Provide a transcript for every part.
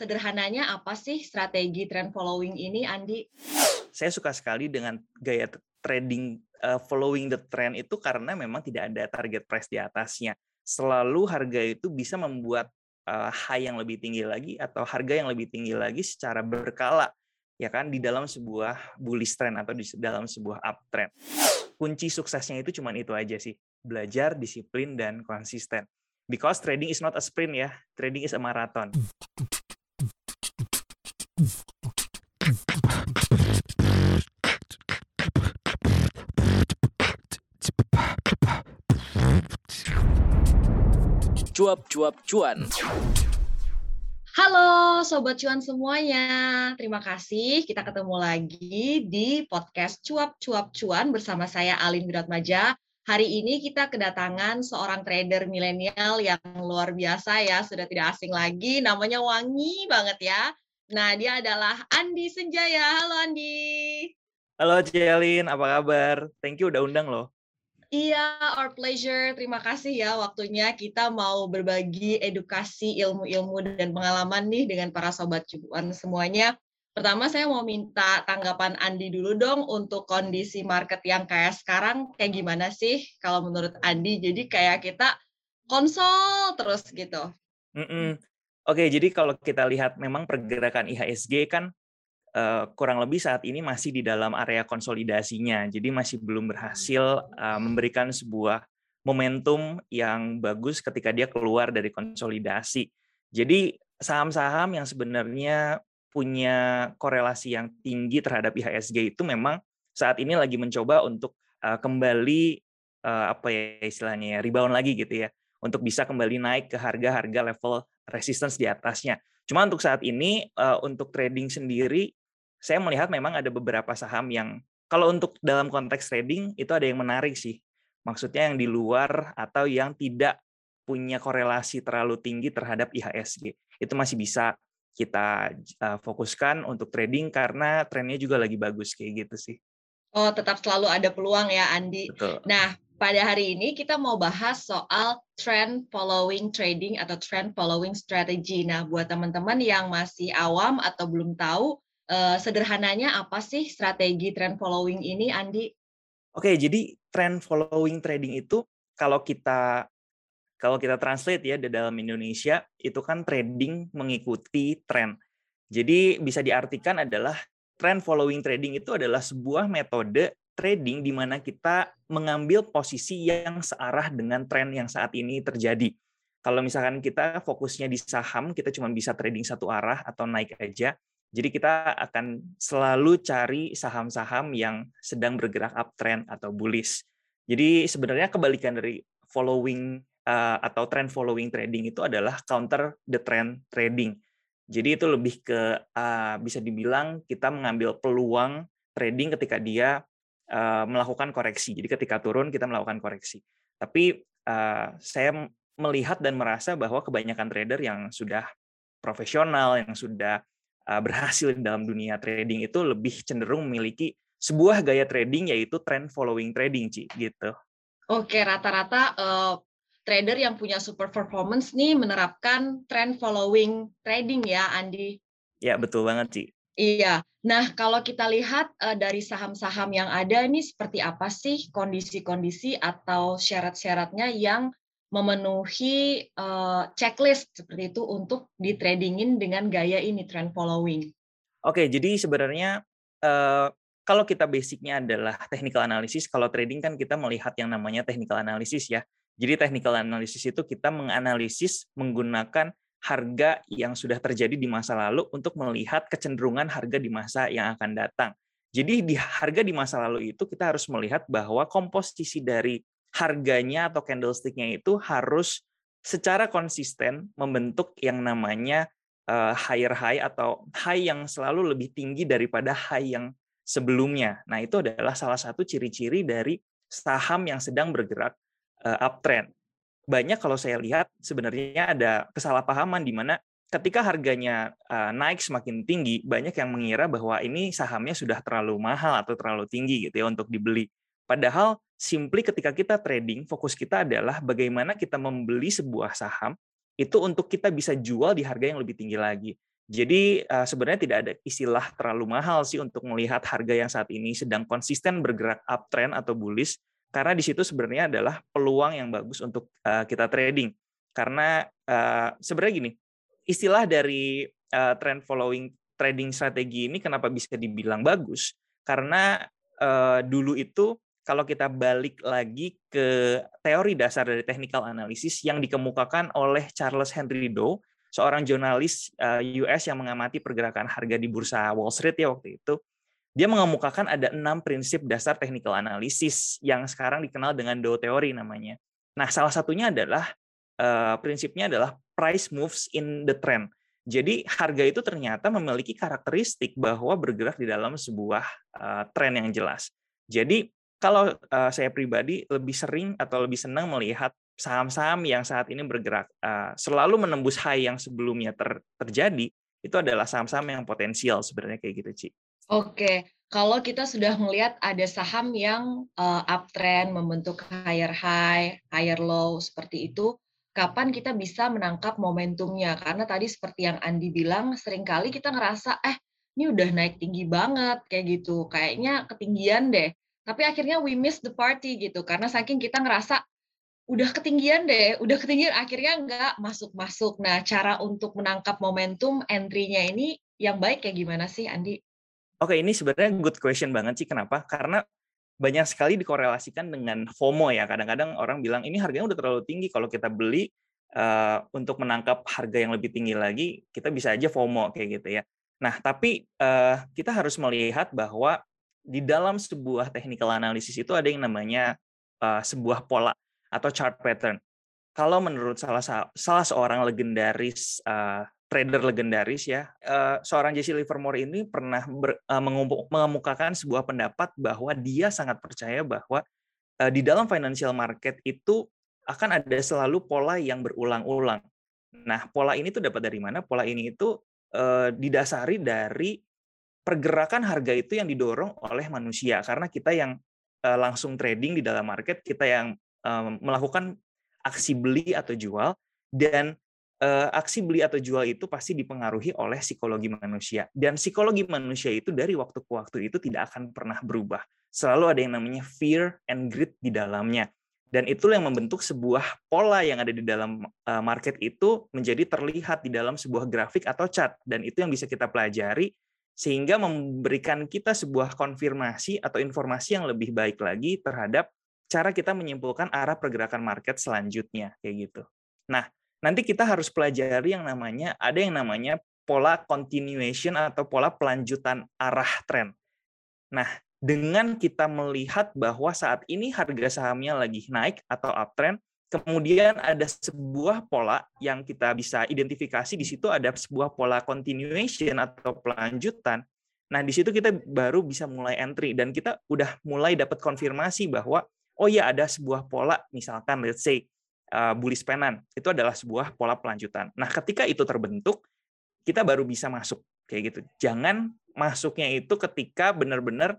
sederhananya apa sih strategi trend following ini, Andi? Saya suka sekali dengan gaya trading uh, following the trend itu karena memang tidak ada target price di atasnya. Selalu harga itu bisa membuat uh, high yang lebih tinggi lagi atau harga yang lebih tinggi lagi secara berkala ya kan di dalam sebuah bullish trend atau di dalam sebuah uptrend. Kunci suksesnya itu cuma itu aja sih. Belajar, disiplin dan konsisten. Because trading is not a sprint ya, trading is a marathon. Cuap-cuap cuan. Halo Sobat Cuan semuanya, terima kasih kita ketemu lagi di podcast Cuap-Cuap Cuan bersama saya Alin Wiratmaja. Hari ini kita kedatangan seorang trader milenial yang luar biasa ya, sudah tidak asing lagi, namanya wangi banget ya. Nah, dia adalah Andi Senjaya. Halo Andi. Halo Cialin, apa kabar? Thank you udah undang loh. Iya, our pleasure. Terima kasih ya waktunya kita mau berbagi edukasi, ilmu-ilmu dan pengalaman nih dengan para sobat cuan semuanya. Pertama saya mau minta tanggapan Andi dulu dong untuk kondisi market yang kayak sekarang kayak gimana sih kalau menurut Andi? Jadi kayak kita konsol terus gitu. Mm -mm. Oke, jadi kalau kita lihat memang pergerakan IHSG kan uh, kurang lebih saat ini masih di dalam area konsolidasinya. Jadi masih belum berhasil uh, memberikan sebuah momentum yang bagus ketika dia keluar dari konsolidasi. Jadi saham-saham yang sebenarnya punya korelasi yang tinggi terhadap IHSG itu memang saat ini lagi mencoba untuk uh, kembali apa ya istilahnya ya rebound lagi gitu ya untuk bisa kembali naik ke harga-harga level resistance di atasnya. Cuma untuk saat ini untuk trading sendiri saya melihat memang ada beberapa saham yang kalau untuk dalam konteks trading itu ada yang menarik sih. Maksudnya yang di luar atau yang tidak punya korelasi terlalu tinggi terhadap IHSG. Itu masih bisa kita uh, fokuskan untuk trading karena trennya juga lagi bagus kayak gitu sih. Oh, tetap selalu ada peluang ya Andi. Betul. Nah, pada hari ini kita mau bahas soal trend following trading atau trend following strategy. Nah, buat teman-teman yang masih awam atau belum tahu, eh, sederhananya apa sih strategi trend following ini, Andi? Oke, jadi trend following trading itu kalau kita kalau kita translate ya di dalam Indonesia itu kan trading mengikuti tren. Jadi bisa diartikan adalah trend following trading itu adalah sebuah metode trading di mana kita mengambil posisi yang searah dengan tren yang saat ini terjadi. Kalau misalkan kita fokusnya di saham, kita cuma bisa trading satu arah atau naik aja. Jadi kita akan selalu cari saham-saham yang sedang bergerak uptrend atau bullish. Jadi sebenarnya kebalikan dari following uh, atau trend following trading itu adalah counter the trend trading. Jadi itu lebih ke uh, bisa dibilang kita mengambil peluang trading ketika dia uh, melakukan koreksi. Jadi ketika turun kita melakukan koreksi. Tapi saya melihat dan merasa bahwa kebanyakan trader yang sudah profesional, yang sudah berhasil dalam dunia trading itu lebih cenderung memiliki sebuah gaya trading yaitu trend following trading, Ci, gitu. Oke, rata-rata uh, trader yang punya super performance nih menerapkan trend following trading ya, Andi. Ya, betul banget, Ci. Iya. Nah, kalau kita lihat uh, dari saham-saham yang ada ini seperti apa sih kondisi-kondisi atau syarat-syaratnya yang memenuhi uh, checklist seperti itu untuk ditradingin dengan gaya ini trend following. Oke, jadi sebenarnya uh, kalau kita basicnya adalah technical analysis, kalau trading kan kita melihat yang namanya technical analysis ya. Jadi technical analysis itu kita menganalisis menggunakan harga yang sudah terjadi di masa lalu untuk melihat kecenderungan harga di masa yang akan datang. Jadi di harga di masa lalu itu kita harus melihat bahwa komposisi dari harganya atau candlestick-nya itu harus secara konsisten membentuk yang namanya uh, higher high atau high yang selalu lebih tinggi daripada high yang sebelumnya. Nah, itu adalah salah satu ciri-ciri dari saham yang sedang bergerak uh, uptrend banyak kalau saya lihat sebenarnya ada kesalahpahaman di mana ketika harganya uh, naik semakin tinggi, banyak yang mengira bahwa ini sahamnya sudah terlalu mahal atau terlalu tinggi gitu ya untuk dibeli. Padahal simply ketika kita trading, fokus kita adalah bagaimana kita membeli sebuah saham itu untuk kita bisa jual di harga yang lebih tinggi lagi. Jadi uh, sebenarnya tidak ada istilah terlalu mahal sih untuk melihat harga yang saat ini sedang konsisten bergerak uptrend atau bullish karena di situ sebenarnya adalah peluang yang bagus untuk uh, kita trading. Karena uh, sebenarnya gini, istilah dari trend following trading strategi ini kenapa bisa dibilang bagus? Karena dulu itu kalau kita balik lagi ke teori dasar dari technical analysis yang dikemukakan oleh Charles Henry Dow seorang jurnalis US yang mengamati pergerakan harga di bursa Wall Street ya waktu itu, dia mengemukakan ada enam prinsip dasar technical analysis yang sekarang dikenal dengan Dow Theory namanya. Nah, salah satunya adalah prinsipnya adalah price moves in the trend. Jadi harga itu ternyata memiliki karakteristik bahwa bergerak di dalam sebuah uh, tren yang jelas. Jadi kalau uh, saya pribadi lebih sering atau lebih senang melihat saham-saham yang saat ini bergerak uh, selalu menembus high yang sebelumnya ter terjadi itu adalah saham-saham yang potensial sebenarnya kayak gitu Ci. Oke, kalau kita sudah melihat ada saham yang uh, uptrend membentuk higher high, higher low seperti itu, kapan kita bisa menangkap momentumnya? Karena tadi seperti yang Andi bilang, sering kali kita ngerasa eh ini udah naik tinggi banget kayak gitu, kayaknya ketinggian deh. Tapi akhirnya we miss the party gitu karena saking kita ngerasa udah ketinggian deh, udah ketinggian akhirnya nggak masuk-masuk. Nah, cara untuk menangkap momentum entry-nya ini yang baik kayak gimana sih, Andi? Oke, ini sebenarnya good question banget sih. Kenapa? Karena banyak sekali dikorelasikan dengan FOMO ya. Kadang-kadang orang bilang ini harganya udah terlalu tinggi. Kalau kita beli uh, untuk menangkap harga yang lebih tinggi lagi, kita bisa aja FOMO kayak gitu ya. Nah, tapi uh, kita harus melihat bahwa di dalam sebuah technical analysis itu ada yang namanya uh, sebuah pola atau chart pattern. Kalau menurut salah salah seorang legendaris uh, trader legendaris ya, uh, seorang Jesse Livermore ini pernah ber, uh, mengemukakan sebuah pendapat bahwa dia sangat percaya bahwa uh, di dalam financial market itu akan ada selalu pola yang berulang-ulang. Nah, pola ini tuh dapat dari mana? Pola ini itu uh, didasari dari pergerakan harga itu yang didorong oleh manusia. Karena kita yang uh, langsung trading di dalam market, kita yang melakukan aksi beli atau jual dan aksi beli atau jual itu pasti dipengaruhi oleh psikologi manusia. Dan psikologi manusia itu dari waktu ke waktu itu tidak akan pernah berubah. Selalu ada yang namanya fear and greed di dalamnya. Dan itulah yang membentuk sebuah pola yang ada di dalam market itu menjadi terlihat di dalam sebuah grafik atau chart. Dan itu yang bisa kita pelajari sehingga memberikan kita sebuah konfirmasi atau informasi yang lebih baik lagi terhadap cara kita menyimpulkan arah pergerakan market selanjutnya kayak gitu. Nah, nanti kita harus pelajari yang namanya ada yang namanya pola continuation atau pola pelanjutan arah tren. Nah, dengan kita melihat bahwa saat ini harga sahamnya lagi naik atau uptrend, kemudian ada sebuah pola yang kita bisa identifikasi di situ ada sebuah pola continuation atau pelanjutan. Nah, di situ kita baru bisa mulai entry dan kita udah mulai dapat konfirmasi bahwa oh ya ada sebuah pola misalkan let's say uh, bullish penan itu adalah sebuah pola pelanjutan. Nah, ketika itu terbentuk kita baru bisa masuk kayak gitu. Jangan masuknya itu ketika benar-benar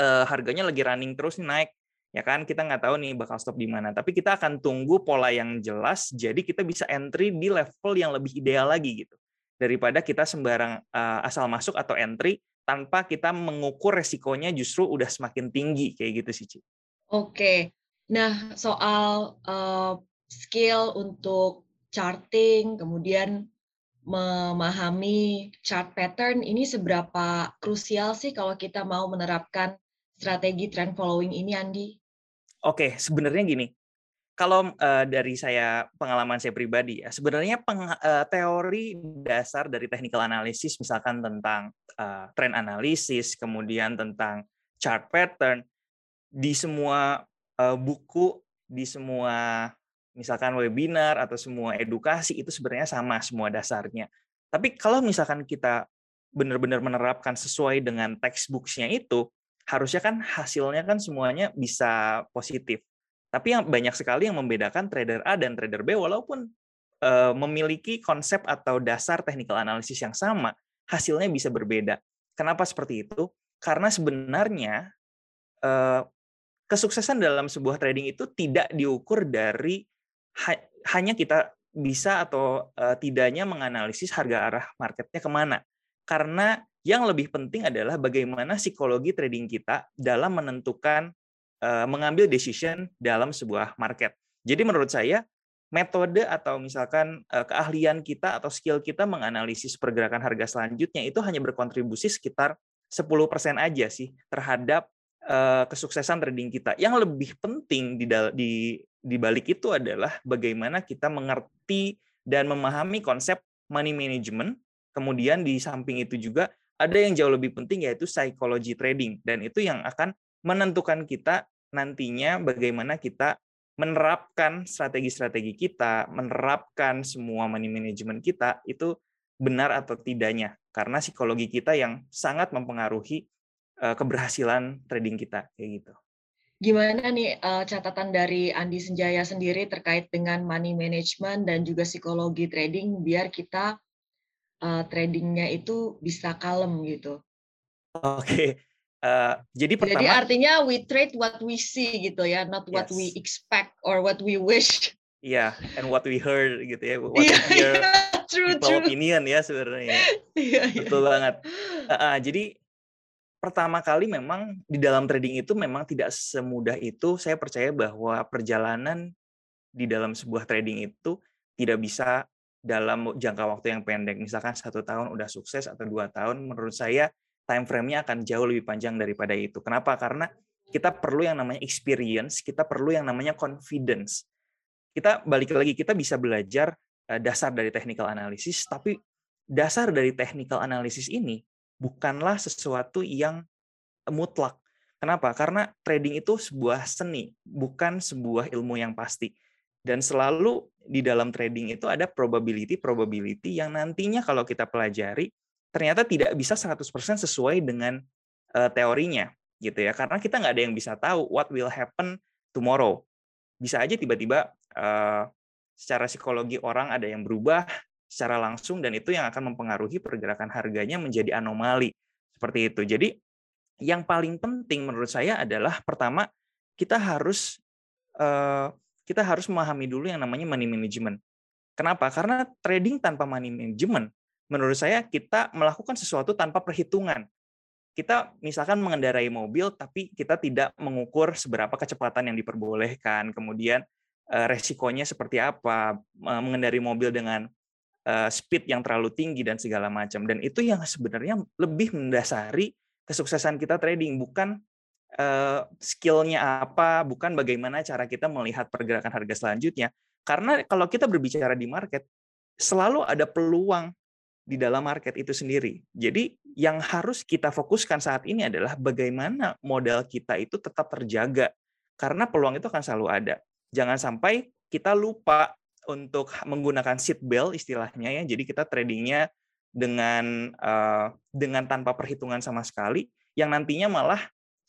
uh, harganya lagi running terus naik ya kan? Kita nggak tahu nih bakal stop di mana. Tapi kita akan tunggu pola yang jelas jadi kita bisa entry di level yang lebih ideal lagi gitu. Daripada kita sembarang uh, asal masuk atau entry tanpa kita mengukur resikonya justru udah semakin tinggi. Kayak gitu sih Ci. Oke, nah soal uh, skill untuk charting, kemudian memahami chart pattern ini seberapa krusial sih kalau kita mau menerapkan strategi trend following ini, Andi? Oke, sebenarnya gini, kalau uh, dari saya pengalaman saya pribadi ya, sebenarnya peng, uh, teori dasar dari technical analysis, misalkan tentang uh, trend analysis, kemudian tentang chart pattern, di semua uh, buku, di semua misalkan webinar atau semua edukasi itu sebenarnya sama semua dasarnya. Tapi kalau misalkan kita benar-benar menerapkan sesuai dengan textbooks-nya itu, harusnya kan hasilnya kan semuanya bisa positif. Tapi yang banyak sekali yang membedakan trader A dan trader B walaupun uh, memiliki konsep atau dasar technical analysis yang sama, hasilnya bisa berbeda. Kenapa seperti itu? Karena sebenarnya uh, kesuksesan dalam sebuah trading itu tidak diukur dari ha hanya kita bisa atau uh, tidaknya menganalisis harga arah marketnya ke mana. Karena yang lebih penting adalah bagaimana psikologi trading kita dalam menentukan uh, mengambil decision dalam sebuah market. Jadi menurut saya metode atau misalkan uh, keahlian kita atau skill kita menganalisis pergerakan harga selanjutnya itu hanya berkontribusi sekitar 10% aja sih terhadap uh, kesuksesan trading kita. Yang lebih penting di di di balik itu adalah bagaimana kita mengerti dan memahami konsep money management. Kemudian di samping itu juga ada yang jauh lebih penting yaitu psikologi trading dan itu yang akan menentukan kita nantinya bagaimana kita menerapkan strategi-strategi kita, menerapkan semua money management kita itu benar atau tidaknya karena psikologi kita yang sangat mempengaruhi eh, keberhasilan trading kita kayak gitu. Gimana nih eh, catatan dari Andi Senjaya sendiri terkait dengan money management dan juga psikologi trading biar kita uh, tradingnya itu bisa kalem gitu. Oke. Okay. Uh, eh, jadi pertama. Jadi artinya we trade what we see gitu ya, not what yes. we expect or what we wish. Iya, yeah, and what we heard gitu ya, what yeah, we hear yeah, true, true. opinion ya sebenarnya. yeah, iya. Betul yeah. banget. Uh, uh, jadi pertama kali memang di dalam trading itu memang tidak semudah itu. Saya percaya bahwa perjalanan di dalam sebuah trading itu tidak bisa dalam jangka waktu yang pendek. Misalkan satu tahun udah sukses atau dua tahun, menurut saya time frame-nya akan jauh lebih panjang daripada itu. Kenapa? Karena kita perlu yang namanya experience, kita perlu yang namanya confidence. Kita balik lagi, kita bisa belajar eh, dasar dari technical analysis, tapi dasar dari technical analysis ini bukanlah sesuatu yang mutlak. Kenapa? Karena trading itu sebuah seni, bukan sebuah ilmu yang pasti. Dan selalu di dalam trading itu ada probability-probability yang nantinya kalau kita pelajari ternyata tidak bisa 100% sesuai dengan uh, teorinya gitu ya. Karena kita nggak ada yang bisa tahu what will happen tomorrow. Bisa aja tiba-tiba uh, secara psikologi orang ada yang berubah secara langsung dan itu yang akan mempengaruhi pergerakan harganya menjadi anomali seperti itu. Jadi yang paling penting menurut saya adalah pertama kita harus uh, kita harus memahami dulu yang namanya money management. Kenapa? Karena trading tanpa money management, menurut saya kita melakukan sesuatu tanpa perhitungan. Kita misalkan mengendarai mobil, tapi kita tidak mengukur seberapa kecepatan yang diperbolehkan, kemudian eh, resikonya seperti apa, mengendarai mobil dengan eh, speed yang terlalu tinggi dan segala macam. Dan itu yang sebenarnya lebih mendasari kesuksesan kita trading, bukan uh, skillnya apa, bukan bagaimana cara kita melihat pergerakan harga selanjutnya. Karena kalau kita berbicara di market, selalu ada peluang di dalam market itu sendiri. Jadi yang harus kita fokuskan saat ini adalah bagaimana modal kita itu tetap terjaga. Karena peluang itu akan selalu ada. Jangan sampai kita lupa untuk menggunakan seat belt istilahnya ya. Jadi kita tradingnya dengan uh, dengan tanpa perhitungan sama sekali, yang nantinya malah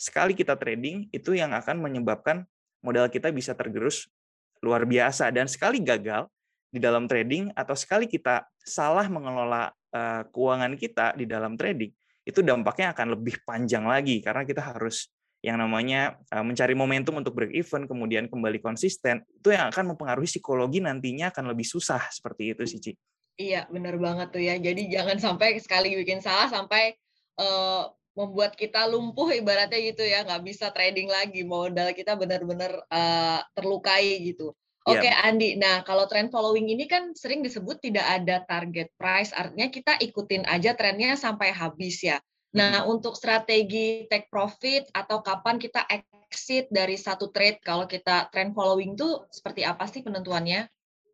sekali kita trading itu yang akan menyebabkan modal kita bisa tergerus luar biasa. Dan sekali gagal di dalam trading atau sekali kita salah mengelola uh, keuangan kita di dalam trading itu dampaknya akan lebih panjang lagi. Karena kita harus yang namanya uh, mencari momentum untuk break even kemudian kembali konsisten itu yang akan mempengaruhi psikologi nantinya akan lebih susah seperti itu sih Ci. Iya benar banget tuh ya. Jadi jangan sampai sekali bikin salah sampai uh, membuat kita lumpuh ibaratnya gitu ya nggak bisa trading lagi modal kita benar-benar uh, terlukai gitu. Oke okay, yeah. Andi, nah kalau trend following ini kan sering disebut tidak ada target price, artinya kita ikutin aja trennya sampai habis ya. Nah hmm. untuk strategi take profit atau kapan kita exit dari satu trade kalau kita trend following itu seperti apa sih penentuannya?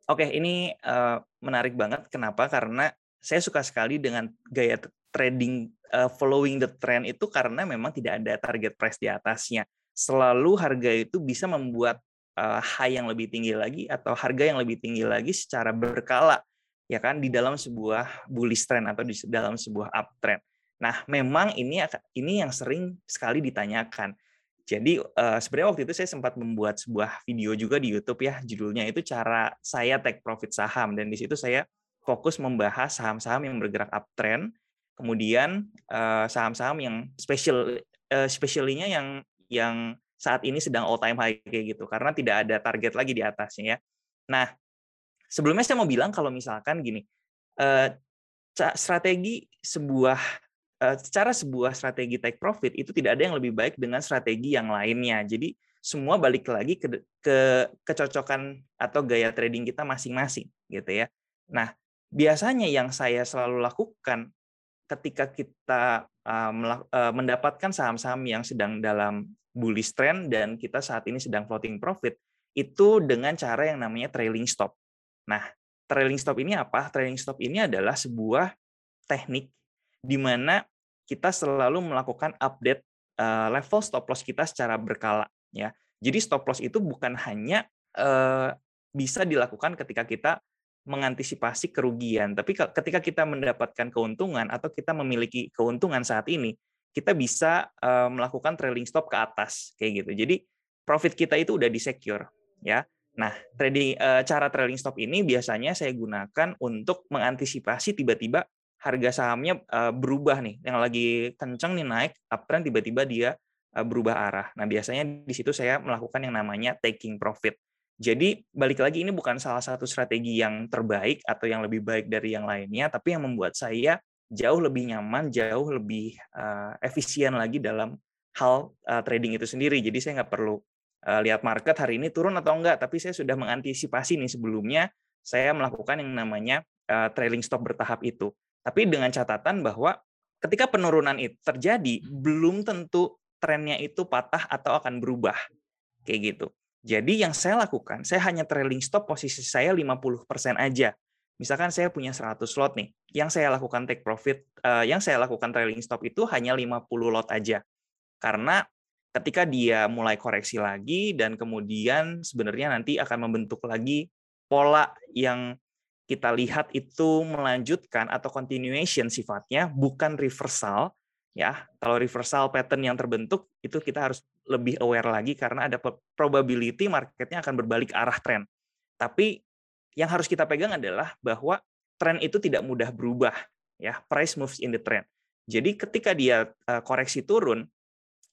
Oke, okay, ini uh, menarik banget. Kenapa? Karena saya suka sekali dengan gaya trading uh, following the trend itu karena memang tidak ada target price di atasnya. Selalu harga itu bisa membuat uh, high yang lebih tinggi lagi atau harga yang lebih tinggi lagi secara berkala ya kan di dalam sebuah bullish trend atau di dalam sebuah uptrend. Nah, memang ini ini yang sering sekali ditanyakan. Jadi uh, sebenarnya waktu itu saya sempat membuat sebuah video juga di YouTube ya, judulnya itu cara saya take profit saham dan di situ saya fokus membahas saham-saham yang bergerak uptrend kemudian eh, saham-saham yang special uh, specialnya yang yang saat ini sedang all time high kayak gitu karena tidak ada target lagi di atasnya ya. Nah, sebelumnya saya mau bilang kalau misalkan gini, uh, strategi sebuah secara sebuah strategi take profit itu tidak ada yang lebih baik dengan strategi yang lainnya. Jadi semua balik lagi ke, ke kecocokan atau gaya trading kita masing-masing gitu ya. Nah, biasanya yang saya selalu lakukan ketika kita uh, uh, mendapatkan saham-saham yang sedang dalam bullish trend dan kita saat ini sedang floating profit itu dengan cara yang namanya trailing stop. Nah, trailing stop ini apa? Trailing stop ini adalah sebuah teknik di mana kita selalu melakukan update uh, level stop loss kita secara berkala ya. Jadi stop loss itu bukan hanya uh, bisa dilakukan ketika kita mengantisipasi kerugian. Tapi ketika kita mendapatkan keuntungan atau kita memiliki keuntungan saat ini, kita bisa melakukan trailing stop ke atas kayak gitu. Jadi profit kita itu udah di secure ya. Nah, trading cara trailing stop ini biasanya saya gunakan untuk mengantisipasi tiba-tiba harga sahamnya berubah nih, yang lagi kenceng nih naik uptrend tiba-tiba dia berubah arah. Nah, biasanya di situ saya melakukan yang namanya taking profit. Jadi balik lagi ini bukan salah satu strategi yang terbaik atau yang lebih baik dari yang lainnya, tapi yang membuat saya jauh lebih nyaman, jauh lebih uh, efisien lagi dalam hal uh, trading itu sendiri. Jadi saya nggak perlu uh, lihat market hari ini turun atau enggak, tapi saya sudah mengantisipasi nih sebelumnya saya melakukan yang namanya uh, trailing stop bertahap itu. Tapi dengan catatan bahwa ketika penurunan itu terjadi, belum tentu trennya itu patah atau akan berubah. Kayak gitu. Jadi yang saya lakukan, saya hanya trailing stop posisi saya 50% aja. Misalkan saya punya 100 lot nih, yang saya lakukan take profit, uh, yang saya lakukan trailing stop itu hanya 50 lot aja. Karena ketika dia mulai koreksi lagi dan kemudian sebenarnya nanti akan membentuk lagi pola yang kita lihat itu melanjutkan atau continuation sifatnya bukan reversal ya kalau reversal pattern yang terbentuk itu kita harus lebih aware lagi karena ada probability marketnya akan berbalik arah tren. Tapi yang harus kita pegang adalah bahwa tren itu tidak mudah berubah ya price moves in the trend. Jadi ketika dia uh, koreksi turun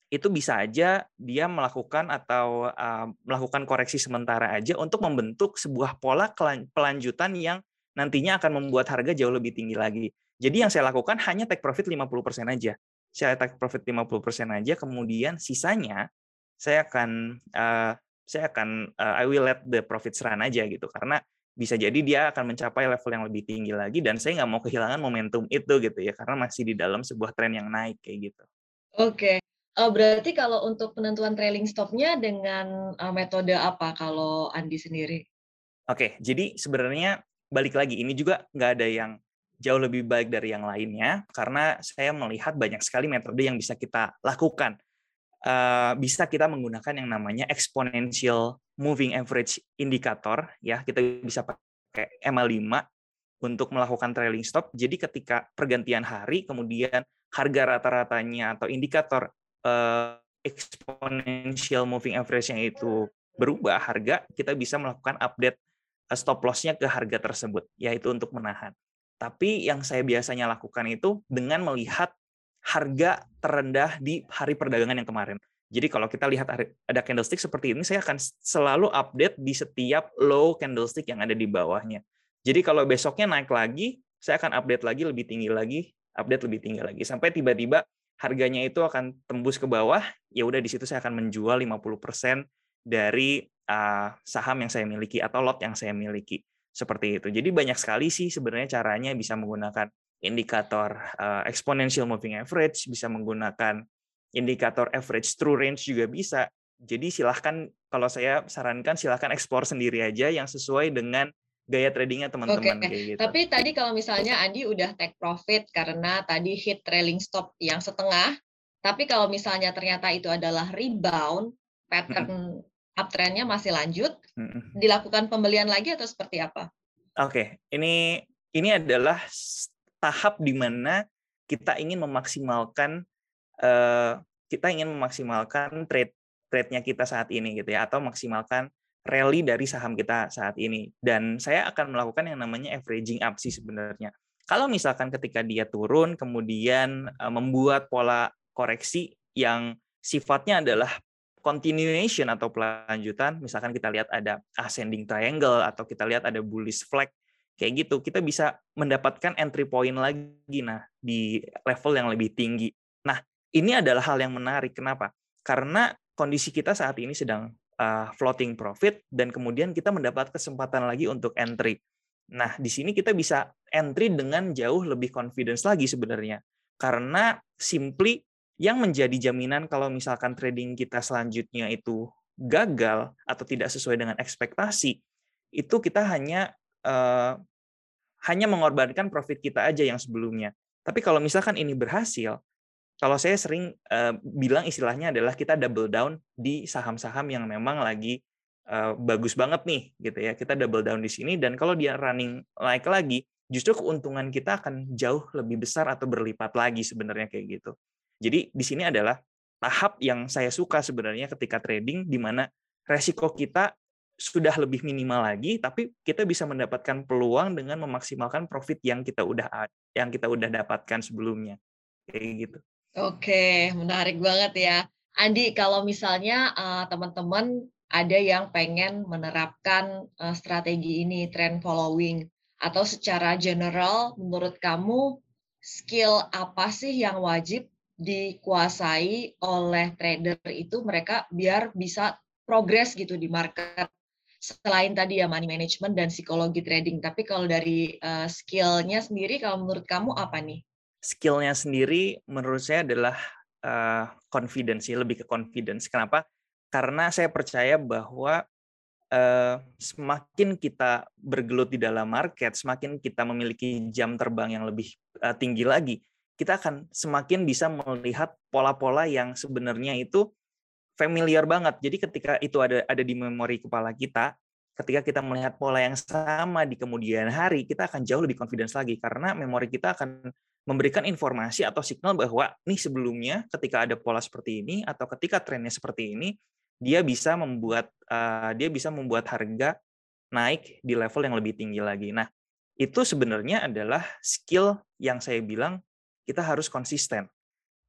itu bisa aja dia melakukan atau uh, melakukan koreksi sementara aja untuk membentuk sebuah pola pelanjutan yang nantinya akan membuat harga jauh lebih tinggi lagi. Jadi yang saya lakukan hanya take profit 50% aja saya take profit 50% aja, kemudian sisanya saya akan uh, saya akan uh, I will let the profits run aja gitu karena bisa jadi dia akan mencapai level yang lebih tinggi lagi dan saya nggak mau kehilangan momentum itu gitu ya karena masih di dalam sebuah tren yang naik kayak gitu. Oke, uh, berarti kalau untuk penentuan trailing stopnya dengan uh, metode apa kalau Andi sendiri? Oke, jadi sebenarnya balik lagi ini juga nggak ada yang jauh lebih baik dari yang lainnya karena saya melihat banyak sekali metode yang bisa kita lakukan. Uh, bisa kita menggunakan yang namanya exponential moving average indicator ya kita bisa pakai MA5 untuk melakukan trailing stop. Jadi ketika pergantian hari kemudian harga rata-ratanya atau indikator uh, exponential moving average-nya itu berubah harga, kita bisa melakukan update eh, stop loss-nya ke harga tersebut, yaitu untuk menahan. Tapi yang saya biasanya lakukan itu dengan melihat harga terendah di hari perdagangan yang kemarin. Jadi kalau kita lihat ada candlestick seperti ini, saya akan selalu update di setiap low candlestick yang ada di bawahnya. Jadi kalau besoknya naik lagi, saya akan update lagi lebih tinggi lagi, update lebih tinggi lagi sampai tiba-tiba harganya itu akan tembus ke bawah, ya udah di situ saya akan menjual 50% dari uh, saham yang saya miliki atau lot yang saya miliki seperti itu. Jadi banyak sekali sih sebenarnya caranya bisa menggunakan indikator uh, exponential moving average, bisa menggunakan indikator average true range juga bisa. Jadi silahkan kalau saya sarankan silahkan explore sendiri aja yang sesuai dengan gaya tradingnya teman-teman Oke. gitu. Tapi tadi kalau misalnya Andi udah take profit karena tadi hit trailing stop yang setengah, tapi kalau misalnya ternyata itu adalah rebound pattern uptrendnya masih lanjut, dilakukan pembelian lagi atau seperti apa? Oke, okay. ini ini adalah tahap di mana kita ingin memaksimalkan uh, kita ingin memaksimalkan trade trade-nya kita saat ini gitu ya atau maksimalkan rally dari saham kita saat ini dan saya akan melakukan yang namanya averaging up sih sebenarnya. Kalau misalkan ketika dia turun kemudian uh, membuat pola koreksi yang sifatnya adalah continuation atau pelanjutan, misalkan kita lihat ada ascending triangle atau kita lihat ada bullish flag, kayak gitu, kita bisa mendapatkan entry point lagi nah di level yang lebih tinggi. Nah, ini adalah hal yang menarik. Kenapa? Karena kondisi kita saat ini sedang uh, floating profit dan kemudian kita mendapat kesempatan lagi untuk entry. Nah, di sini kita bisa entry dengan jauh lebih confidence lagi sebenarnya. Karena simply yang menjadi jaminan kalau misalkan trading kita selanjutnya itu gagal atau tidak sesuai dengan ekspektasi, itu kita hanya uh, hanya mengorbankan profit kita aja yang sebelumnya. Tapi kalau misalkan ini berhasil, kalau saya sering uh, bilang istilahnya adalah kita double down di saham-saham yang memang lagi uh, bagus banget nih gitu ya kita double down di sini dan kalau dia running naik lagi justru keuntungan kita akan jauh lebih besar atau berlipat lagi sebenarnya kayak gitu jadi di sini adalah tahap yang saya suka sebenarnya ketika trading di mana resiko kita sudah lebih minimal lagi tapi kita bisa mendapatkan peluang dengan memaksimalkan profit yang kita udah yang kita udah dapatkan sebelumnya kayak gitu. Oke, menarik banget ya. Andi, kalau misalnya uh, teman-teman ada yang pengen menerapkan uh, strategi ini trend following atau secara general menurut kamu skill apa sih yang wajib dikuasai oleh trader itu mereka biar bisa progres gitu di market. Selain tadi ya money management dan psikologi trading tapi kalau dari uh, skillnya sendiri kalau menurut kamu apa nih? Skillnya sendiri menurut saya adalah uh, confidence ya lebih ke confidence. Kenapa? Karena saya percaya bahwa uh, semakin kita bergelut di dalam market, semakin kita memiliki jam terbang yang lebih uh, tinggi lagi, kita akan semakin bisa melihat pola-pola yang sebenarnya itu familiar banget. Jadi ketika itu ada ada di memori kepala kita, ketika kita melihat pola yang sama di kemudian hari, kita akan jauh lebih confidence lagi karena memori kita akan memberikan informasi atau signal bahwa nih sebelumnya ketika ada pola seperti ini atau ketika trennya seperti ini, dia bisa membuat uh, dia bisa membuat harga naik di level yang lebih tinggi lagi. Nah, itu sebenarnya adalah skill yang saya bilang kita harus konsisten.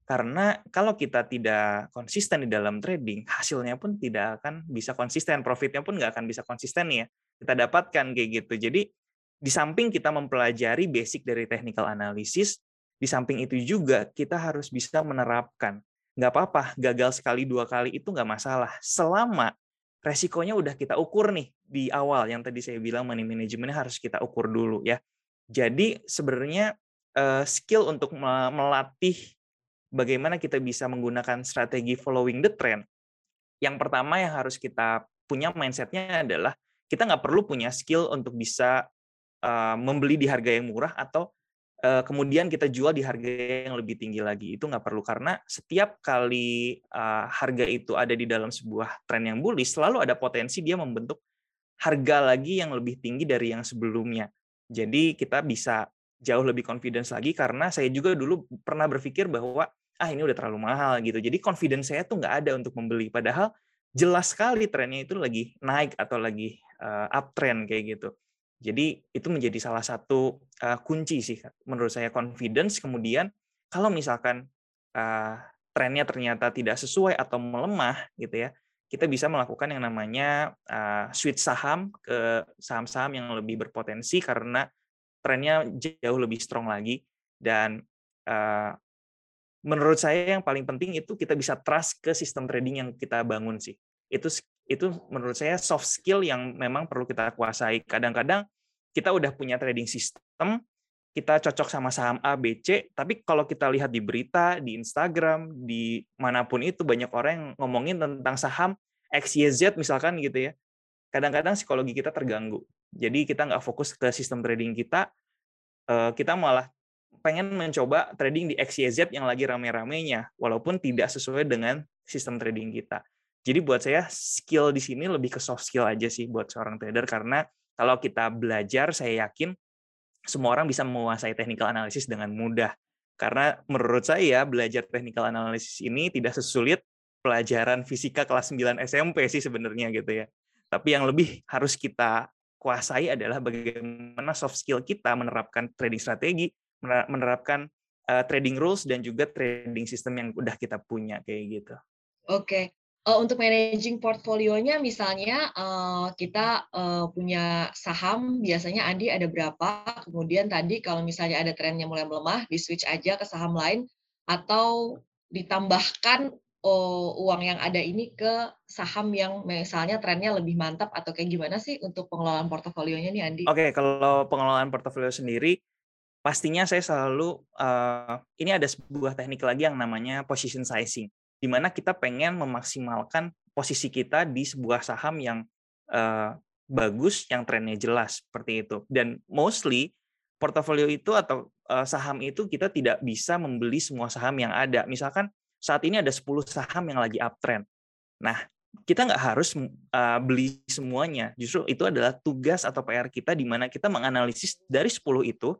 Karena kalau kita tidak konsisten di dalam trading, hasilnya pun tidak akan bisa konsisten, profitnya pun nggak akan bisa konsisten ya. Kita dapatkan kayak gitu. Jadi di samping kita mempelajari basic dari technical analysis, di samping itu juga kita harus bisa menerapkan nggak apa-apa gagal sekali dua kali itu nggak masalah selama resikonya udah kita ukur nih di awal yang tadi saya bilang money managementnya harus kita ukur dulu ya jadi sebenarnya uh, skill untuk melatih bagaimana kita bisa menggunakan strategi following the trend. Yang pertama yang harus kita punya mindsetnya adalah kita nggak perlu punya skill untuk bisa uh, membeli di harga yang murah atau Eh, kemudian kita jual di harga yang lebih tinggi lagi. Itu nggak perlu karena setiap kali uh, harga itu ada di dalam sebuah tren yang bullish selalu ada potensi dia membentuk harga lagi yang lebih tinggi dari yang sebelumnya. Jadi kita bisa jauh lebih confidence lagi karena saya juga dulu pernah berpikir bahwa ah ini udah terlalu mahal gitu. Jadi confidence saya tuh nggak ada untuk membeli. Padahal jelas sekali trennya itu lagi naik atau lagi uh, uptrend kayak gitu. Jadi itu menjadi salah satu uh, kunci sih menurut saya confidence. Kemudian kalau misalkan uh, trennya ternyata tidak sesuai atau melemah gitu ya, kita bisa melakukan yang namanya uh, switch saham ke saham-saham yang lebih berpotensi karena trennya jauh lebih strong lagi dan uh, menurut saya yang paling penting itu kita bisa trust ke sistem trading yang kita bangun sih. Itu itu menurut saya soft skill yang memang perlu kita kuasai. Kadang-kadang kita udah punya trading system, kita cocok sama saham A, B, C, tapi kalau kita lihat di berita, di Instagram, di mana pun itu banyak orang yang ngomongin tentang saham X, Y, Z misalkan gitu ya. Kadang-kadang psikologi kita terganggu. Jadi kita nggak fokus ke sistem trading kita, eh, kita malah pengen mencoba trading di X, Y, Z yang lagi rame-ramenya, walaupun tidak sesuai dengan sistem trading kita. Jadi buat saya skill di sini lebih ke soft skill aja sih buat seorang trader karena kalau kita belajar saya yakin semua orang bisa menguasai technical analysis dengan mudah. Karena menurut saya belajar technical analysis ini tidak sesulit pelajaran fisika kelas 9 SMP sih sebenarnya gitu ya. Tapi yang lebih harus kita kuasai adalah bagaimana soft skill kita menerapkan trading strategi, menerapkan uh, trading rules dan juga trading system yang udah kita punya kayak gitu. Oke, uh, untuk managing portfolionya misalnya uh, kita uh, punya saham biasanya Andi ada berapa kemudian tadi kalau misalnya ada trennya mulai melemah di switch aja ke saham lain atau ditambahkan oh, uang yang ada ini ke saham yang misalnya trennya lebih mantap atau kayak gimana sih untuk pengelolaan portofolionya nih Andi? Oke, okay, kalau pengelolaan portofolio sendiri pastinya saya selalu uh, ini ada sebuah teknik lagi yang namanya position sizing di mana kita pengen memaksimalkan posisi kita di sebuah saham yang uh, bagus, yang trennya jelas seperti itu. Dan mostly portofolio itu atau uh, saham itu kita tidak bisa membeli semua saham yang ada. Misalkan saat ini ada 10 saham yang lagi uptrend. Nah, kita nggak harus uh, beli semuanya. Justru itu adalah tugas atau PR kita di mana kita menganalisis dari 10 itu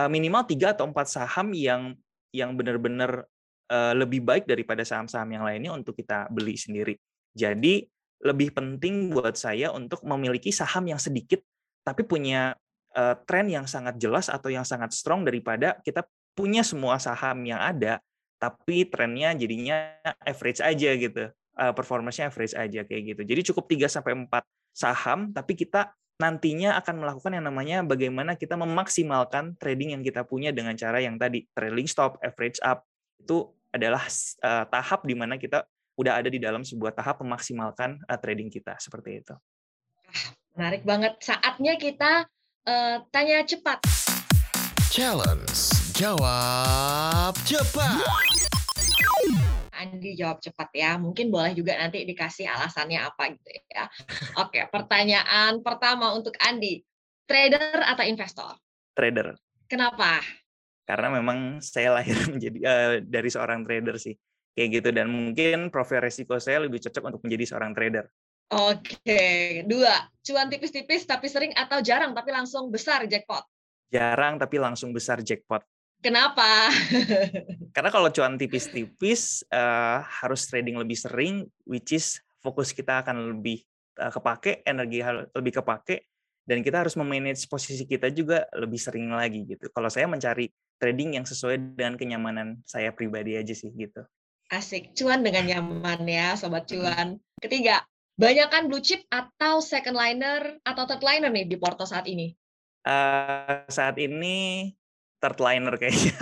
uh, minimal tiga atau empat saham yang yang benar-benar uh, lebih baik daripada saham-saham yang lainnya untuk kita beli sendiri. Jadi lebih penting buat saya untuk memiliki saham yang sedikit tapi punya uh, tren yang sangat jelas atau yang sangat strong daripada kita punya semua saham yang ada tapi trennya jadinya average aja gitu. Uh, performance-nya average aja kayak gitu. Jadi cukup 3 sampai 4 saham tapi kita nantinya akan melakukan yang namanya bagaimana kita memaksimalkan trading yang kita punya dengan cara yang tadi trailing stop, average up, itu adalah uh, tahap di mana kita udah ada di dalam sebuah tahap memaksimalkan uh, trading kita seperti itu. Menarik banget. Saatnya kita uh, tanya cepat. Challenge. Jawab cepat. Andi jawab cepat ya. Mungkin boleh juga nanti dikasih alasannya apa gitu ya. Oke, pertanyaan pertama untuk Andi. Trader atau investor? Trader. Kenapa? karena memang saya lahir menjadi uh, dari seorang trader sih kayak gitu dan mungkin profil resiko saya lebih cocok untuk menjadi seorang trader. Oke, dua cuan tipis-tipis tapi sering atau jarang tapi langsung besar jackpot. Jarang tapi langsung besar jackpot. Kenapa? Karena kalau cuan tipis-tipis uh, harus trading lebih sering, which is fokus kita akan lebih uh, kepake, energi lebih kepake, dan kita harus memanage posisi kita juga lebih sering lagi gitu. Kalau saya mencari trading yang sesuai dengan kenyamanan saya pribadi aja sih gitu. Asik, cuan dengan nyaman ya sobat cuan. Ketiga, banyakkan blue chip atau second liner atau third liner nih di Porto saat ini? Uh, saat ini third liner kayaknya.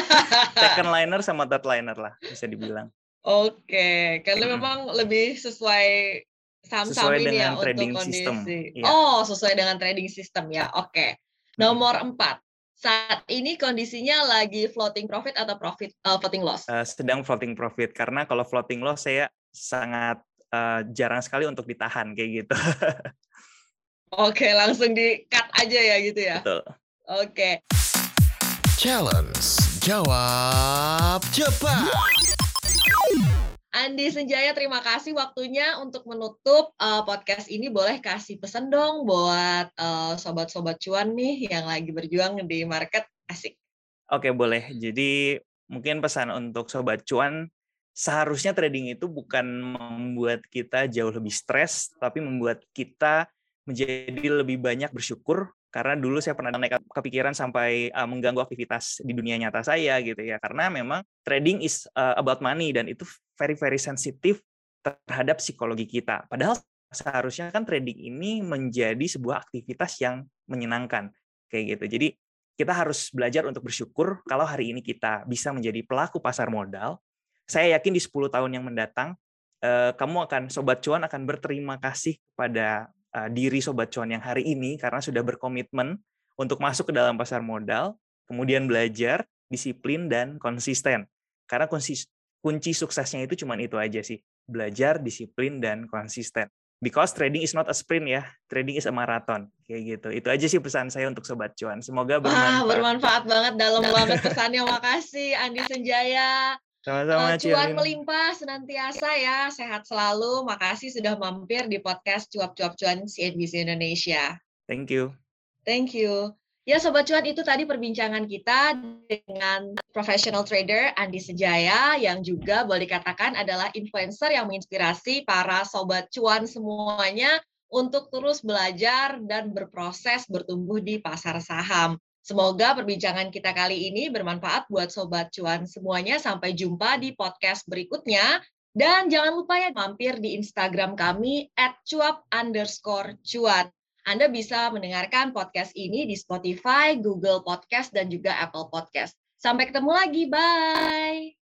second liner sama third liner lah bisa dibilang. Oke, karena memang lebih sesuai saham-saham ini ya untuk kondisi. System. Ya. Oh, sesuai dengan trading system ya. Oke. Nomor empat. Saat ini kondisinya lagi floating profit atau profit uh, floating loss? Uh, sedang floating profit karena kalau floating loss saya sangat uh, jarang sekali untuk ditahan kayak gitu. Oke, langsung di cut aja ya gitu ya. Betul. Oke. Challenge. Jawab cepat. Andi Senjaya, terima kasih waktunya untuk menutup uh, podcast ini. Boleh kasih pesan dong buat uh, sobat-sobat cuan nih yang lagi berjuang di market asik. Oke, boleh. Jadi mungkin pesan untuk sobat cuan, seharusnya trading itu bukan membuat kita jauh lebih stres, tapi membuat kita menjadi lebih banyak bersyukur karena dulu saya pernah naik kepikiran sampai uh, mengganggu aktivitas di dunia nyata saya gitu ya. Karena memang trading is uh, about money dan itu very very sensitif terhadap psikologi kita. Padahal seharusnya kan trading ini menjadi sebuah aktivitas yang menyenangkan kayak gitu. Jadi kita harus belajar untuk bersyukur kalau hari ini kita bisa menjadi pelaku pasar modal. Saya yakin di 10 tahun yang mendatang uh, kamu akan sobat cuan akan berterima kasih kepada uh, diri sobat cuan yang hari ini karena sudah berkomitmen untuk masuk ke dalam pasar modal, kemudian belajar, disiplin dan konsisten. Karena kunci, kunci suksesnya itu cuma itu aja sih, belajar, disiplin dan konsisten. Because trading is not a sprint ya, trading is a marathon kayak gitu. Itu aja sih pesan saya untuk sobat cuan. Semoga bermanfaat. Wah, bermanfaat banget dalam banget pesannya. Makasih Andi Senjaya. Sama-sama, uh, Cuan melimpah senantiasa ya, sehat selalu. Makasih sudah mampir di podcast Cuap-Cuap Cuan CNBC Indonesia. Thank you. Thank you. Ya Sobat Cuan itu tadi perbincangan kita dengan professional trader Andi Sejaya yang juga boleh dikatakan adalah influencer yang menginspirasi para Sobat Cuan semuanya untuk terus belajar dan berproses bertumbuh di pasar saham. Semoga perbincangan kita kali ini bermanfaat buat Sobat Cuan semuanya. Sampai jumpa di podcast berikutnya. Dan jangan lupa ya mampir di Instagram kami at cuap underscore cuan. Anda bisa mendengarkan podcast ini di Spotify, Google Podcast, dan juga Apple Podcast. Sampai ketemu lagi, bye!